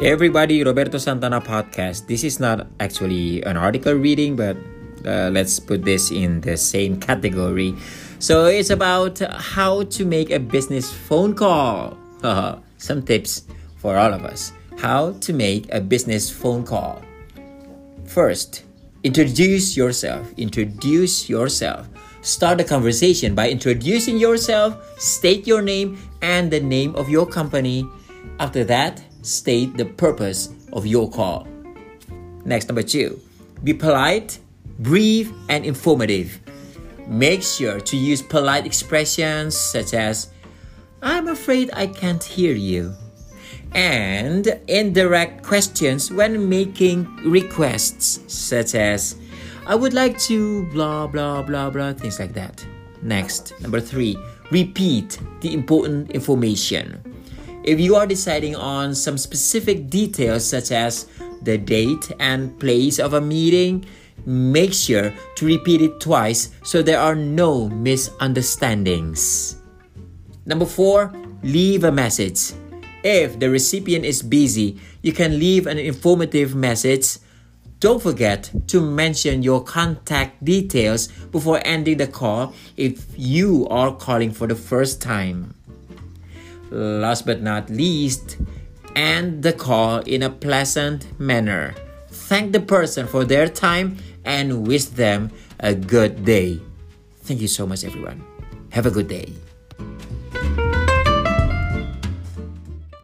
Everybody, Roberto Santana podcast. This is not actually an article reading, but uh, let's put this in the same category. So it's about how to make a business phone call. Some tips for all of us. How to make a business phone call. First, introduce yourself. Introduce yourself. Start a conversation by introducing yourself, state your name and the name of your company. After that, state the purpose of your call. Next, number two, be polite, brief, and informative. Make sure to use polite expressions such as, I'm afraid I can't hear you. And indirect questions when making requests, such as, I would like to blah blah blah blah, things like that. Next, number three, repeat the important information. If you are deciding on some specific details, such as the date and place of a meeting, make sure to repeat it twice so there are no misunderstandings. Number four, leave a message. If the recipient is busy, you can leave an informative message. Don't forget to mention your contact details before ending the call if you are calling for the first time. Last but not least, end the call in a pleasant manner. Thank the person for their time and wish them a good day. Thank you so much, everyone. Have a good day.